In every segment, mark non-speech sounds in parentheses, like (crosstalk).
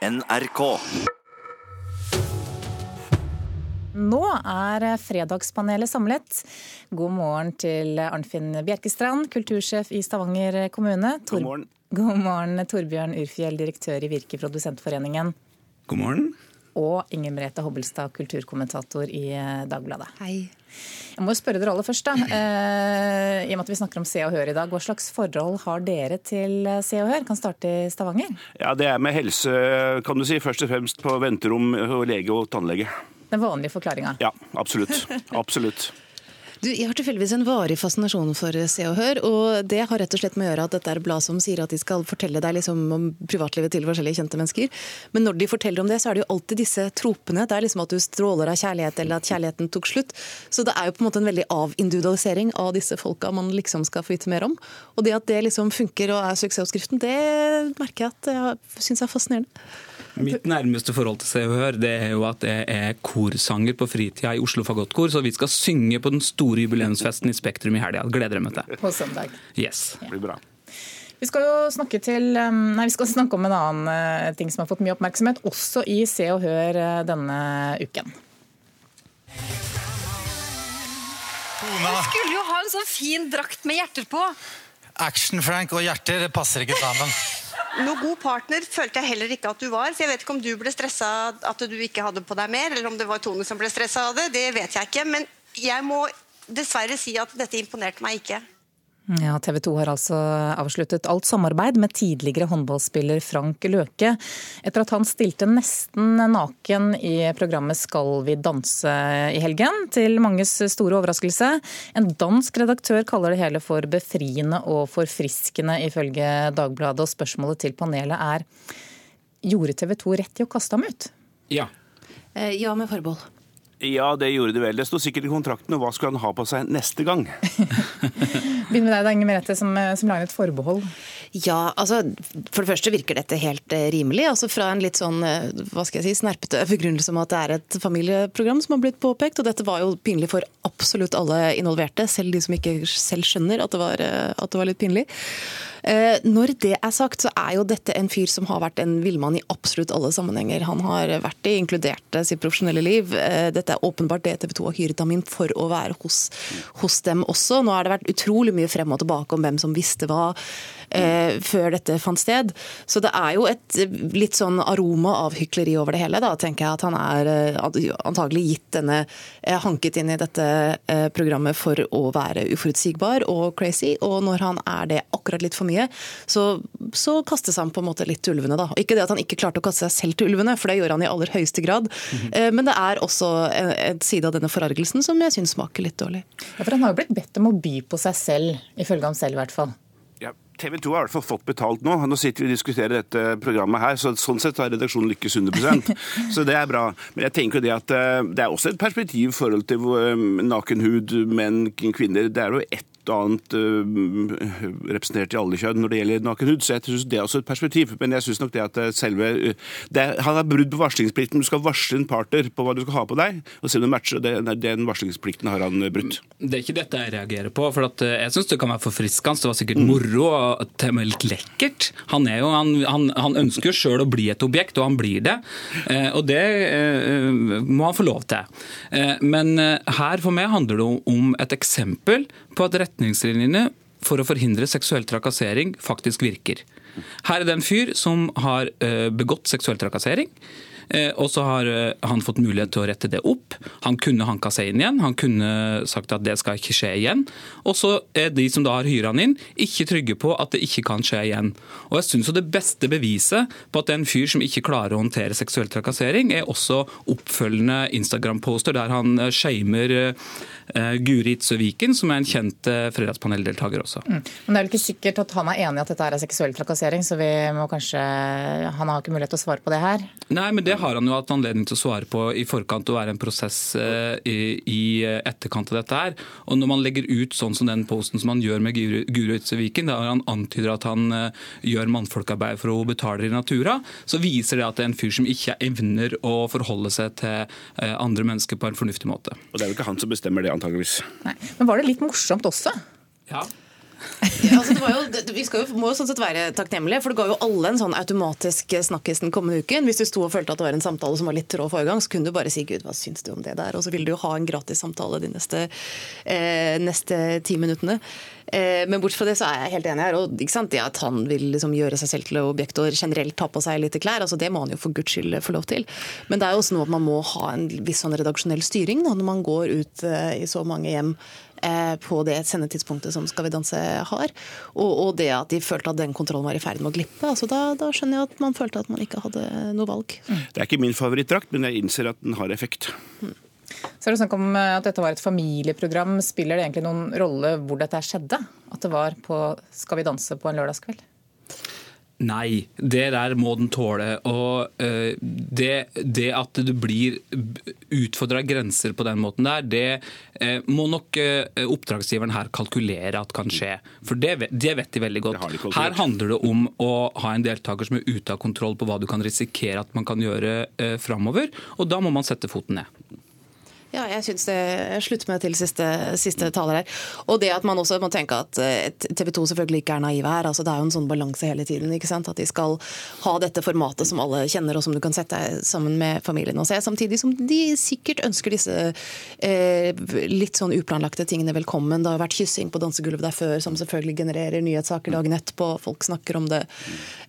NRK. Nå er Fredagspanelet samlet. God morgen til Arnfinn Bjerkestrand, kultursjef i Stavanger kommune. God morgen. God morgen, Torbjørn Urfjell, direktør i Virke Produsentforeningen. God morgen. Og Inger Merete Hobbelstad, kulturkommentator i Dagbladet. Hei. Jeg må jo spørre dere aller først, da. Eh, I og med at vi snakker om Se og Hør i dag. Hva slags forhold har dere til Se og Hør? Kan starte i Stavanger. Ja, Det er med helse, kan du si. Først og fremst på venterom og lege og tannlege. Den vanlige forklaringa. Ja, absolutt. Absolutt. Du, jeg har tilfeldigvis en varig fascinasjon for Se og Hør. og Det har rett og slett med å gjøre at dette er blad som sier at de skal fortelle deg liksom om privatlivet til forskjellige kjente mennesker. Men når de forteller om det, så er det jo alltid disse tropene. Det er liksom at du stråler av kjærlighet, eller at kjærligheten tok slutt. Så det er jo på en måte en veldig avindividualisering av disse folka man liksom skal få vite mer om. Og det at det liksom funker og er suksessoppskriften, det merker jeg at jeg syns er fascinerende. Mitt nærmeste forhold til Se og Hør det er jo at jeg er korsanger på fritida i Oslo Fagottkor, så vi skal synge på den store jubileumsfesten i Spektrum i helga. Gleder jeg meg til. På søndag. Yes. Det blir bra. Vi skal jo snakke, til, nei, vi skal snakke om en annen ting som har fått mye oppmerksomhet, også i Se og Hør denne uken. Du skulle jo ha en sånn fin drakt med hjerter på. Action-Frank og hjerter det passer ikke sammen. (laughs) Noe god partner følte jeg heller ikke at du var. så Jeg vet ikke om du ble stressa at du ikke hadde på deg mer, eller om det var Tone som ble stressa av det. Det vet jeg ikke. Men jeg må dessverre si at dette imponerte meg ikke. Ja, TV 2 har altså avsluttet alt samarbeid med tidligere håndballspiller Frank Løke, etter at han stilte nesten naken i programmet Skal vi danse i helgen, til manges store overraskelse. En dansk redaktør kaller det hele for befriende og forfriskende, ifølge Dagbladet. Og spørsmålet til panelet er gjorde TV 2 rett i å kaste ham ut? Ja. Eh, ja, med forbehold. Ja, det gjorde de vel. Det sto sikkert i kontrakten. Og hva skulle han ha på seg neste gang? (laughs) Begynn med deg, da, Inger Merete, som, som lager et forbehold. Ja, altså For det første virker dette helt eh, rimelig. altså Fra en litt sånn hva skal jeg si, snerpete begrunnelse om at det er et familieprogram som har blitt påpekt. Og dette var jo pinlig for absolutt alle involverte, selv de som ikke selv skjønner at det var, at det var litt pinlig. Når det er sagt, så er jo dette en fyr som har vært en villmann i absolutt alle sammenhenger. Han har vært det, inkludert sitt profesjonelle liv. Dette er åpenbart det TV 2 har hyret ham inn for å være hos, hos dem også. Nå har det vært utrolig mye frem og tilbake om hvem som visste hva eh, før dette fant sted. Så det er jo et litt sånn aroma av hykleri over det hele. Da tenker jeg at han er antagelig gitt denne hanket inn i dette programmet for å være uforutsigbar og crazy. Og når han er det akkurat litt for mye, så, så kastes han på en måte litt til ulvene. Da. Ikke det at han ikke klarte å kaste seg selv til ulvene, for det gjør han i aller høyeste grad. Mm -hmm. Men det er også en, en side av denne forargelsen som jeg syns smaker litt dårlig. Ja, for Han har jo blitt bedt om å by på seg selv, ifølge ham selv i hvert fall. TV 2 har i hvert fall fått betalt nå. Nå sitter vi og diskuterer dette programmet her, så sånn sett har redaksjonen lykkes 100% (laughs) Så det er bra. Men jeg tenker jo det at det er også et perspektiv i forhold til nakenhud, menn, kvinner. Det er jo ett annet uh, representert i alle kjønn når det gjelder nakenhud. Så jeg synes det er også et perspektiv. Men jeg syns nok det at selve det, Han har brudd på varslingsplikten. Du skal varsle en partner på hva du skal ha på deg, og se om det matcher. Det, den varslingsplikten har han brutt. Det er ikke dette jeg reagerer på. for Jeg syns det kan være forfriskende. Det var sikkert moro og til og med litt lekkert. Han, er jo, han, han, han ønsker jo sjøl å bli et objekt, og han blir det. Og det må han få lov til. Men her for meg handler det om et eksempel på at retningslinjene for å forhindre seksuell trakassering faktisk virker. Her er det en fyr som har begått seksuell trakassering. Og så har han fått mulighet til å rette det opp. Han kunne hanka seg inn igjen. Han kunne sagt at det skal ikke skje igjen. Og så er de som da har hyra han inn, ikke trygge på at det ikke kan skje igjen. Og jeg syns det beste beviset på at det er en fyr som ikke klarer å håndtere seksuell trakassering, er også oppfølgende Instagram-poster der han shamer Guri Itzøviken, som er en kjent fredagspaneldeltaker også. Mm. Men det er vel ikke sikkert at han er enig i at dette er seksuell trakassering, så vi må kanskje Han har ikke mulighet til å svare på det her? Nei, men det har han jo hatt anledning til å svare på i forkant og være en prosess i, i etterkant av dette her. Og når man legger ut sånn som den posten som han gjør med Guro Ytseviken, der han antyder at han gjør mannfolkarbeid for å betale i natura, så viser det at det er en fyr som ikke evner å forholde seg til andre mennesker på en fornuftig måte. Og det er jo ikke han som bestemmer det, antageligvis. Nei. Men var det litt morsomt også? Ja. Ja, altså jo, det, vi jo, må jo sånn sett være takknemlige, for det ga jo alle en sånn automatisk snakkis den kommende uken. Hvis du sto og følte at det var en samtale som var litt trå forrige gang, så kunne du bare si 'gud, hva syns du om det der?' Og så ville du jo ha en gratis samtale de neste, eh, neste ti minuttene. Eh, men bortsett fra det så er jeg helt enig her. og ikke sant, det At han vil liksom gjøre seg selv til objekt og generelt ta på seg litt klær, altså det må han jo for guds skyld få lov til. Men det er jo også noe at man må ha en viss sånn redaksjonell styring da, når man går ut eh, i så mange hjem eh, på det sendetidspunktet som Skal vi danse har. Og, og, det at de følte at den kontrollen var i ferd med å glippe. altså da, da, skjønner jeg at man følte at man ikke hadde noe valg. Det er ikke min favorittdrakt, men jeg innser at den har effekt. Mm. Så er det snakk om at dette var et familieprogram. Spiller det egentlig noen rolle hvor dette skjedde? At det var på Skal vi danse på en lørdagskveld? Nei, det der må den tåle. Og uh, det, det, at du blir utfordra grenser på den måten der, det uh, må nok oppdragsgiveren her kalkulere at kan skje. For det, det vet de veldig godt. De her handler det om å ha en deltaker som er ute av kontroll på hva du kan risikere at man kan gjøre framover, og da må man sette foten ned. Ja, jeg synes det jeg slutter meg til siste, siste taler her. Og det at man også må tenke at eh, TV 2 selvfølgelig ikke er naive her. altså Det er jo en sånn balanse hele tiden. ikke sant? At de skal ha dette formatet som alle kjenner, og som du kan sette deg sammen med familien og se. Samtidig som de sikkert ønsker disse eh, litt sånn uplanlagte tingene velkommen. Det har vært kyssing på dansegulvet der før, som selvfølgelig genererer nyhetssaker dagen etterpå. Folk snakker om det.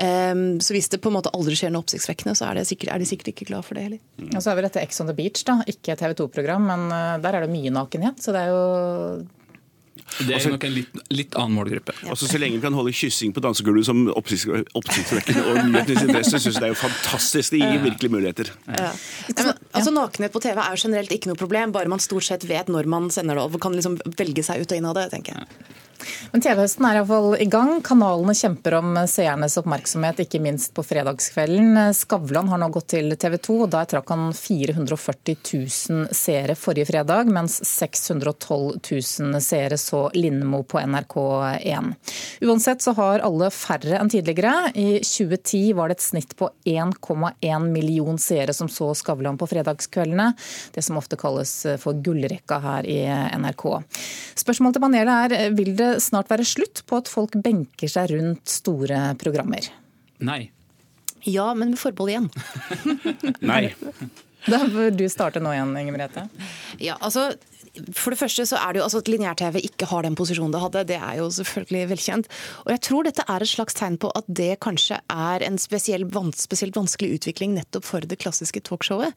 Um, så hvis det på en måte aldri skjer noe oppsiktsvekkende, så er, sikkert, er, de sikkert ikke glad for det heller. Og så har vi dette Ex on the Beach, da. Ikke TV 2-program program, men eh, der er det mye nakenhet. Så det er jo det er altså, nok en litt, litt, annen målgruppe. Ja. Altså, så lenge vi kan holde kyssing på dansegulvet som oppsiktsvekkende og nyhetens interesse, syns jeg det er jo fantastisk. Det gir virkelig muligheter. Ja. Ja, altså, Nakenhet på TV er generelt ikke noe problem, bare man stort sett vet når man sender det og kan liksom velge seg ut og inn av det. tenker jeg. Men TV-høsten er iallfall i gang. Kanalene kjemper om seernes oppmerksomhet, ikke minst på fredagskvelden. Skavlan har nå gått til TV 2, og der trakk han 440 000 seere forrige fredag, mens 612 000 seere så Lindmo på NRK1. Uansett så har alle færre enn tidligere. I 2010 var det et snitt på 1,1 million seere som så Skavlan på fredagskveldene. Det som ofte kalles for gullrekka her i NRK. Spørsmålet til panelet er, vil det snart være slutt på at folk benker seg rundt store programmer? Nei. Ja, men med forbehold igjen. (laughs) Nei. Da bør du starte nå igjen, Inger Merete. Ja, altså for det første så er det jo altså At lineær-TV ikke har den posisjonen det hadde, det er jo selvfølgelig velkjent. Og jeg tror dette er et slags tegn på at det kanskje er en spesiell, spesielt vanskelig utvikling nettopp for det klassiske talkshowet.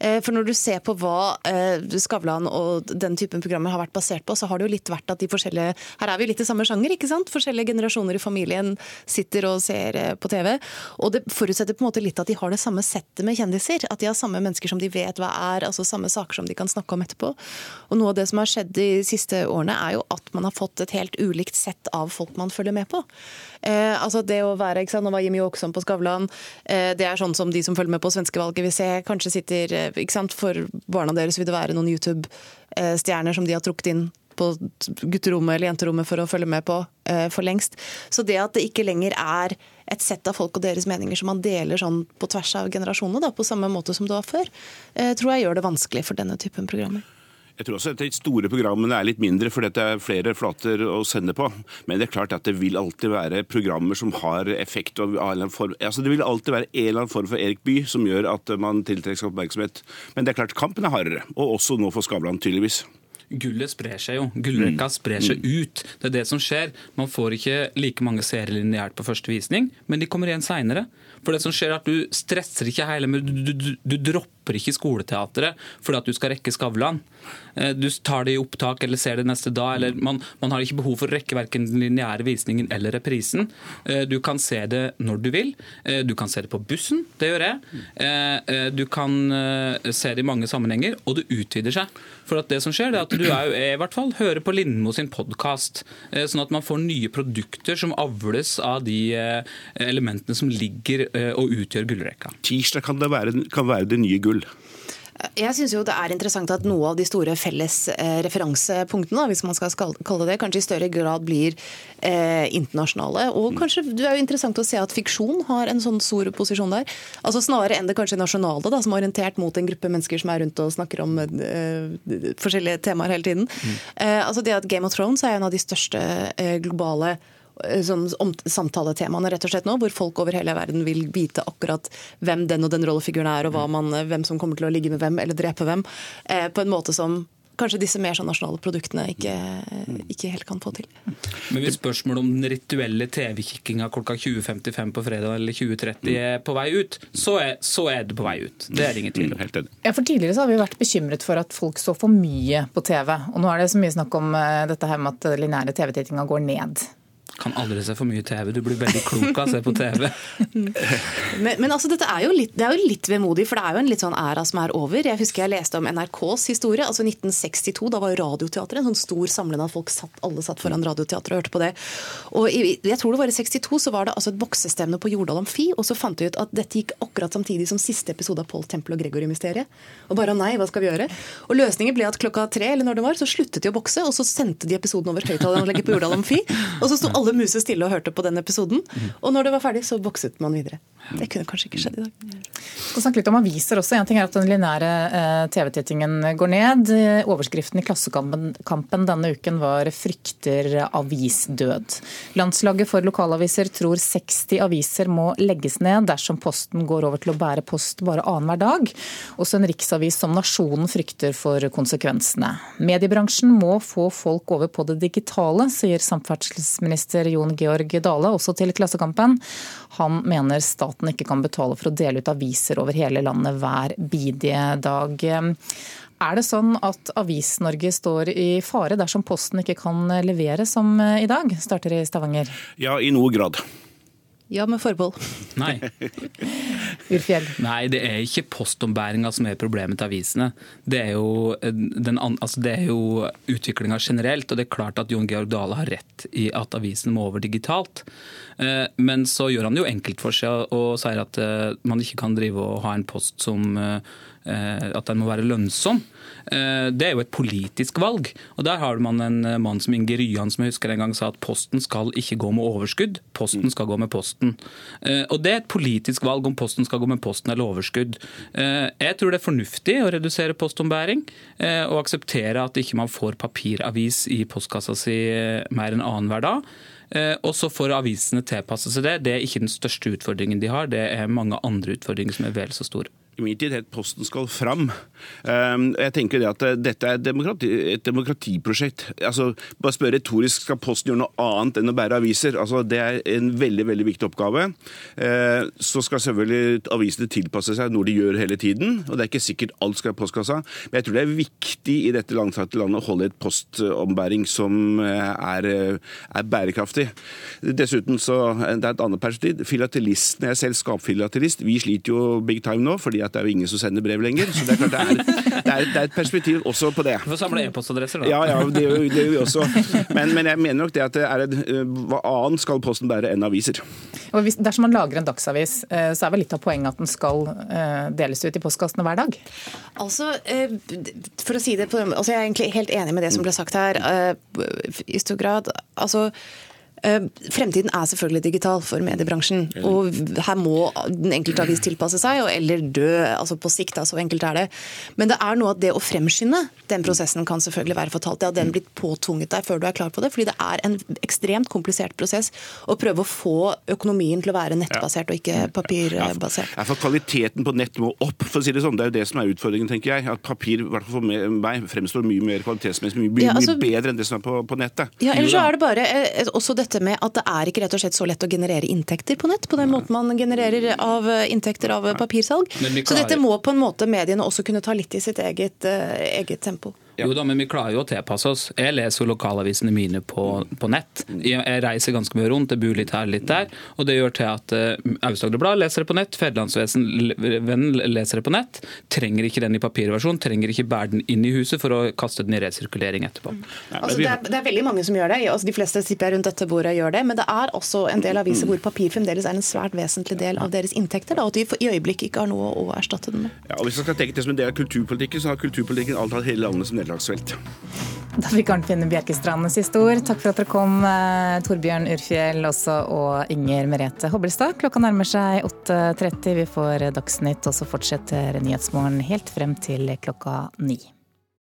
Eh, for når du ser på hva eh, Skavlan og den typen programmer har vært basert på, så har det jo litt vært at de forskjellige Her er vi jo litt i samme sjanger, ikke sant? Forskjellige generasjoner i familien sitter og ser eh, på TV. Og det forutsetter på en måte litt at de har det samme settet med kjendiser. At de har samme mennesker som de vet hva er, altså samme saker som de kan snakke om etterpå. Og noe av det som har skjedd de siste årene, er jo at man har fått et helt ulikt sett av folk man følger med på. Eh, altså det å være, ikke sant, Nå var Jimmy Åkesson på Skavlan. Eh, det er sånn som de som følger med på svenskevalget vil se. Kanskje sitter eh, ikke sant, For barna deres vil det være noen YouTube-stjerner som de har trukket inn på gutterommet eller jenterommet for å følge med på eh, for lengst. Så det at det ikke lenger er et sett av folk og deres meninger som man deler sånn på tvers av generasjonene, da, på samme måte som det var før, eh, tror jeg gjør det vanskelig for denne typen programmer. Jeg tror også at De store programmene er litt mindre, for det er flere flater å sende på. Men det er klart at det vil alltid være programmer som har effekt. Og. Altså, det vil alltid være en eller annen form for Erik Bye som gjør at man tiltrekker seg oppmerksomhet. Men det er klart kampen er hardere, og også nå for Skavlan, tydeligvis. Gullet sprer seg jo. Gullrekka mm. sprer seg mm. ut. Det er det som skjer. Man får ikke like mange seere lineært på første visning, men de kommer igjen seinere. For det som skjer er at Du stresser ikke hele, men du, du, du, dropper ikke skoleteatret fordi at du skal rekke Skavlan. Eh, du tar det i opptak eller ser det neste dag. eller Man, man har ikke behov for å rekke verken den lineære visningen eller reprisen. Eh, du kan se det når du vil. Eh, du kan se det på bussen, det gjør jeg. Du kan se det i mange sammenhenger, og det utvider seg. For at det som skjer, det er at du er, i hvert fall hører på Lindmo sin podkast, sånn at man får nye produkter som avles av de elementene som ligger og utgjør gullrekka. Tirsdag kan, kan være det nye gull. Jeg syns det er interessant at noe av de store felles eh, referansepunktene, hvis man skal kalle det kanskje i større grad blir eh, internasjonale. Og kanskje det er jo interessant å se at fiksjon har en sånn stor posisjon der. Altså Snarere enn det kanskje nasjonale, da, som er orientert mot en gruppe mennesker som er rundt og snakker om eh, forskjellige temaer hele tiden. Mm. Eh, altså det at Game of Thrones er en av de største eh, globale sånn, om, samtaletemaene rett og slett nå, hvor folk over hele verden vil vite akkurat hvem den og den rollefiguren er, og man, eh, hvem som kommer til å ligge med hvem eller drepe hvem, eh, på en måte som kanskje disse mer sånn nasjonale produktene ikke, ikke, helt kan få til. Men hvis spørsmålet om den rituelle TV-kikkinga klokka 20.55 på fredag eller 20.30 er på vei ut, så er, så er, det på vei ut. Det er det ingen tvil om. Mm, ja, for Tidligere så har vi vært bekymret for at folk så for mye på TV. Og nå er det så mye snakk om dette her med at lineære TV-tittinga går ned kan aldri se for mye TV. Du blir veldig klok av å se på TV. (laughs) men, men altså, dette er jo, litt, det er jo litt vemodig, for det er jo en litt sånn æra som er over. Jeg husker jeg leste om NRKs historie. altså 1962, Da var Radioteatret en sånn stor samling av folk. Satt, alle satt foran Radioteatret og hørte på det. Og i, jeg tror det var i 62 så var det altså et boksestevne på Jordal Amfi, og så fant de ut at dette gikk akkurat samtidig som siste episode av Paul Tempel og Gregory-mysteriet. Og bare nei, hva skal vi gjøre? Og løsningen ble at klokka tre eller når det var, så sluttet de å bokse, og så sendte de episoden over høyttaleranlegget på Jordal Amfi. Og så sto alle alle musestille og hørte på den episoden. Og når det var ferdig, så bokset man videre. Det kunne kanskje ikke skjedd i dag. Vi skal snakke litt om aviser også. En ting er at den lineære eh, TV-tittingen går ned. Overskriften i Klassekampen denne uken var 'Frykter avisdød'. Landslaget for lokalaviser tror 60 aviser må legges ned dersom Posten går over til å bære post bare annenhver dag. Også en riksavis som Nasjonen frykter for konsekvensene. Mediebransjen må få folk over på det digitale, sier samferdselsminister Jon Georg Dale også til Klassekampen. Han mener staten ikke kan betale for å dele ut aviser over hele landet hver bidige dag. Er det sånn at Avis-Norge står i fare dersom Posten ikke kan levere som i dag? Starter i Stavanger. Ja, i noe grad. Ja, med forbehold. Nei. (laughs) Nei, det er ikke postombæringa som er problemet til avisene. Det er jo, den, altså jo utviklinga generelt. og Det er klart at Jon Georg Dale har rett i at avisene må over digitalt. Eh, men så gjør han det jo enkelt for seg og sier at eh, man ikke kan drive og ha en post som eh, at den må være lønnsom. Det er jo et politisk valg. Og Der har man en mann som Inge Ryan som jeg husker en gang sa at Posten skal ikke gå med overskudd, Posten skal gå med Posten. Og Det er et politisk valg om Posten skal gå med Posten eller overskudd. Jeg tror det er fornuftig å redusere postombæring og akseptere at ikke man får papiravis i postkassa si mer enn annenhver dag. Eh, og så får avisene tilpasse seg det. Det er ikke den største utfordringen de har, det er mange andre utfordringer som er vel så store imidlertid helt Posten skal fram. Ehm, jeg tenker det at eh, Dette er et, demokrati, et demokratiprosjekt. Altså, bare spør retorisk, Skal Posten gjøre noe annet enn å bære aviser? Altså, det er en veldig veldig viktig oppgave. Ehm, så skal selvfølgelig avisene tilpasse seg noe de gjør hele tiden. og Det er ikke sikkert alt skal i postkassa. Men jeg tror det er viktig i dette langstrakte landet å holde et postombæring som eh, er, er bærekraftig. Dessuten så det er et annet perspektiv. Filatelistene, jeg er selv skapfilatelist, vi sliter jo big time nå. fordi at det er jo ingen som sender brev lenger. Så det er klart det er, det er, det er et perspektiv også på det. Du får samle e-postadresser, da. Ja, ja, det gjør, det gjør vi også. Men, men, jeg mener nok det at det er et, hva annet skal Posten bære enn aviser. Og hvis, dersom man lager en dagsavis, eh, så er vel litt av poenget at den skal eh, deles ut i postkassene hver dag? Altså, eh, for å si det på altså Jeg er egentlig helt enig med det som ble sagt her. I stor grad. altså Eh, fremtiden er selvfølgelig digital for mediebransjen. og Her må den enkelte avis tilpasse seg, eller dø. altså På sikt, så enkelt er det. Men det er noe at det å fremskynde den prosessen kan selvfølgelig være fatalt. Det har den blitt påtvunget deg før du er klar på det. fordi det er en ekstremt komplisert prosess å prøve å få økonomien til å være nettbasert og ikke papirbasert. Ja, for Kvaliteten på nett må opp, for å si det sånn. Det er jo det som er utfordringen, tenker jeg. At papir i hvert fall for meg fremstår mye mer kvalitetsmessig, mye, mye, ja, altså, mye bedre enn det som er på, på nettet. Ja, ellers så er det bare eh, også dette dette med at det er ikke rett og slett så lett å generere inntekter på nett, på den måten man genererer av eh, inntekter av papirsalg. Så dette må på en måte mediene også kunne ta litt i sitt eget, uh, eget tempo. Jo da, men vi klarer jo å tilpasse oss. Jeg leser jo lokalavisene mine på, på nett. Jeg, reiser ganske mye rundt, jeg bor litt her, litt der. Og det gjør til at uh, Aust-Agder Blad leser det på nett, Fedrelandsvennen leser det på nett. Trenger ikke den i papirversjon, trenger ikke bære den inn i huset for å kaste den i resirkulering etterpå. Altså, det, er, det, er, veldig mange som gjør det. Altså, de fleste tipper jeg rundt dette bordet gjør det. Men det er også en del aviser hvor papir fremdeles er en svært vesentlig del av deres inntekter. Da, og at de i øyeblikket ikke har noe å erstatte den med. Ja, og Hvis man skal tenke det som en del av kulturpolitikken, så har kulturpolitikken alltid hatt hele landet som nederlagsfelt. Da fikk Arnfinn Bjerkestrand siste ord. Takk for at dere kom, Torbjørn Urfjell også, og Inger Merete Hobbelstad. Klokka nærmer seg 8.30. Vi får Dagsnytt, og så fortsetter Nyhetsmorgen helt frem til klokka ni.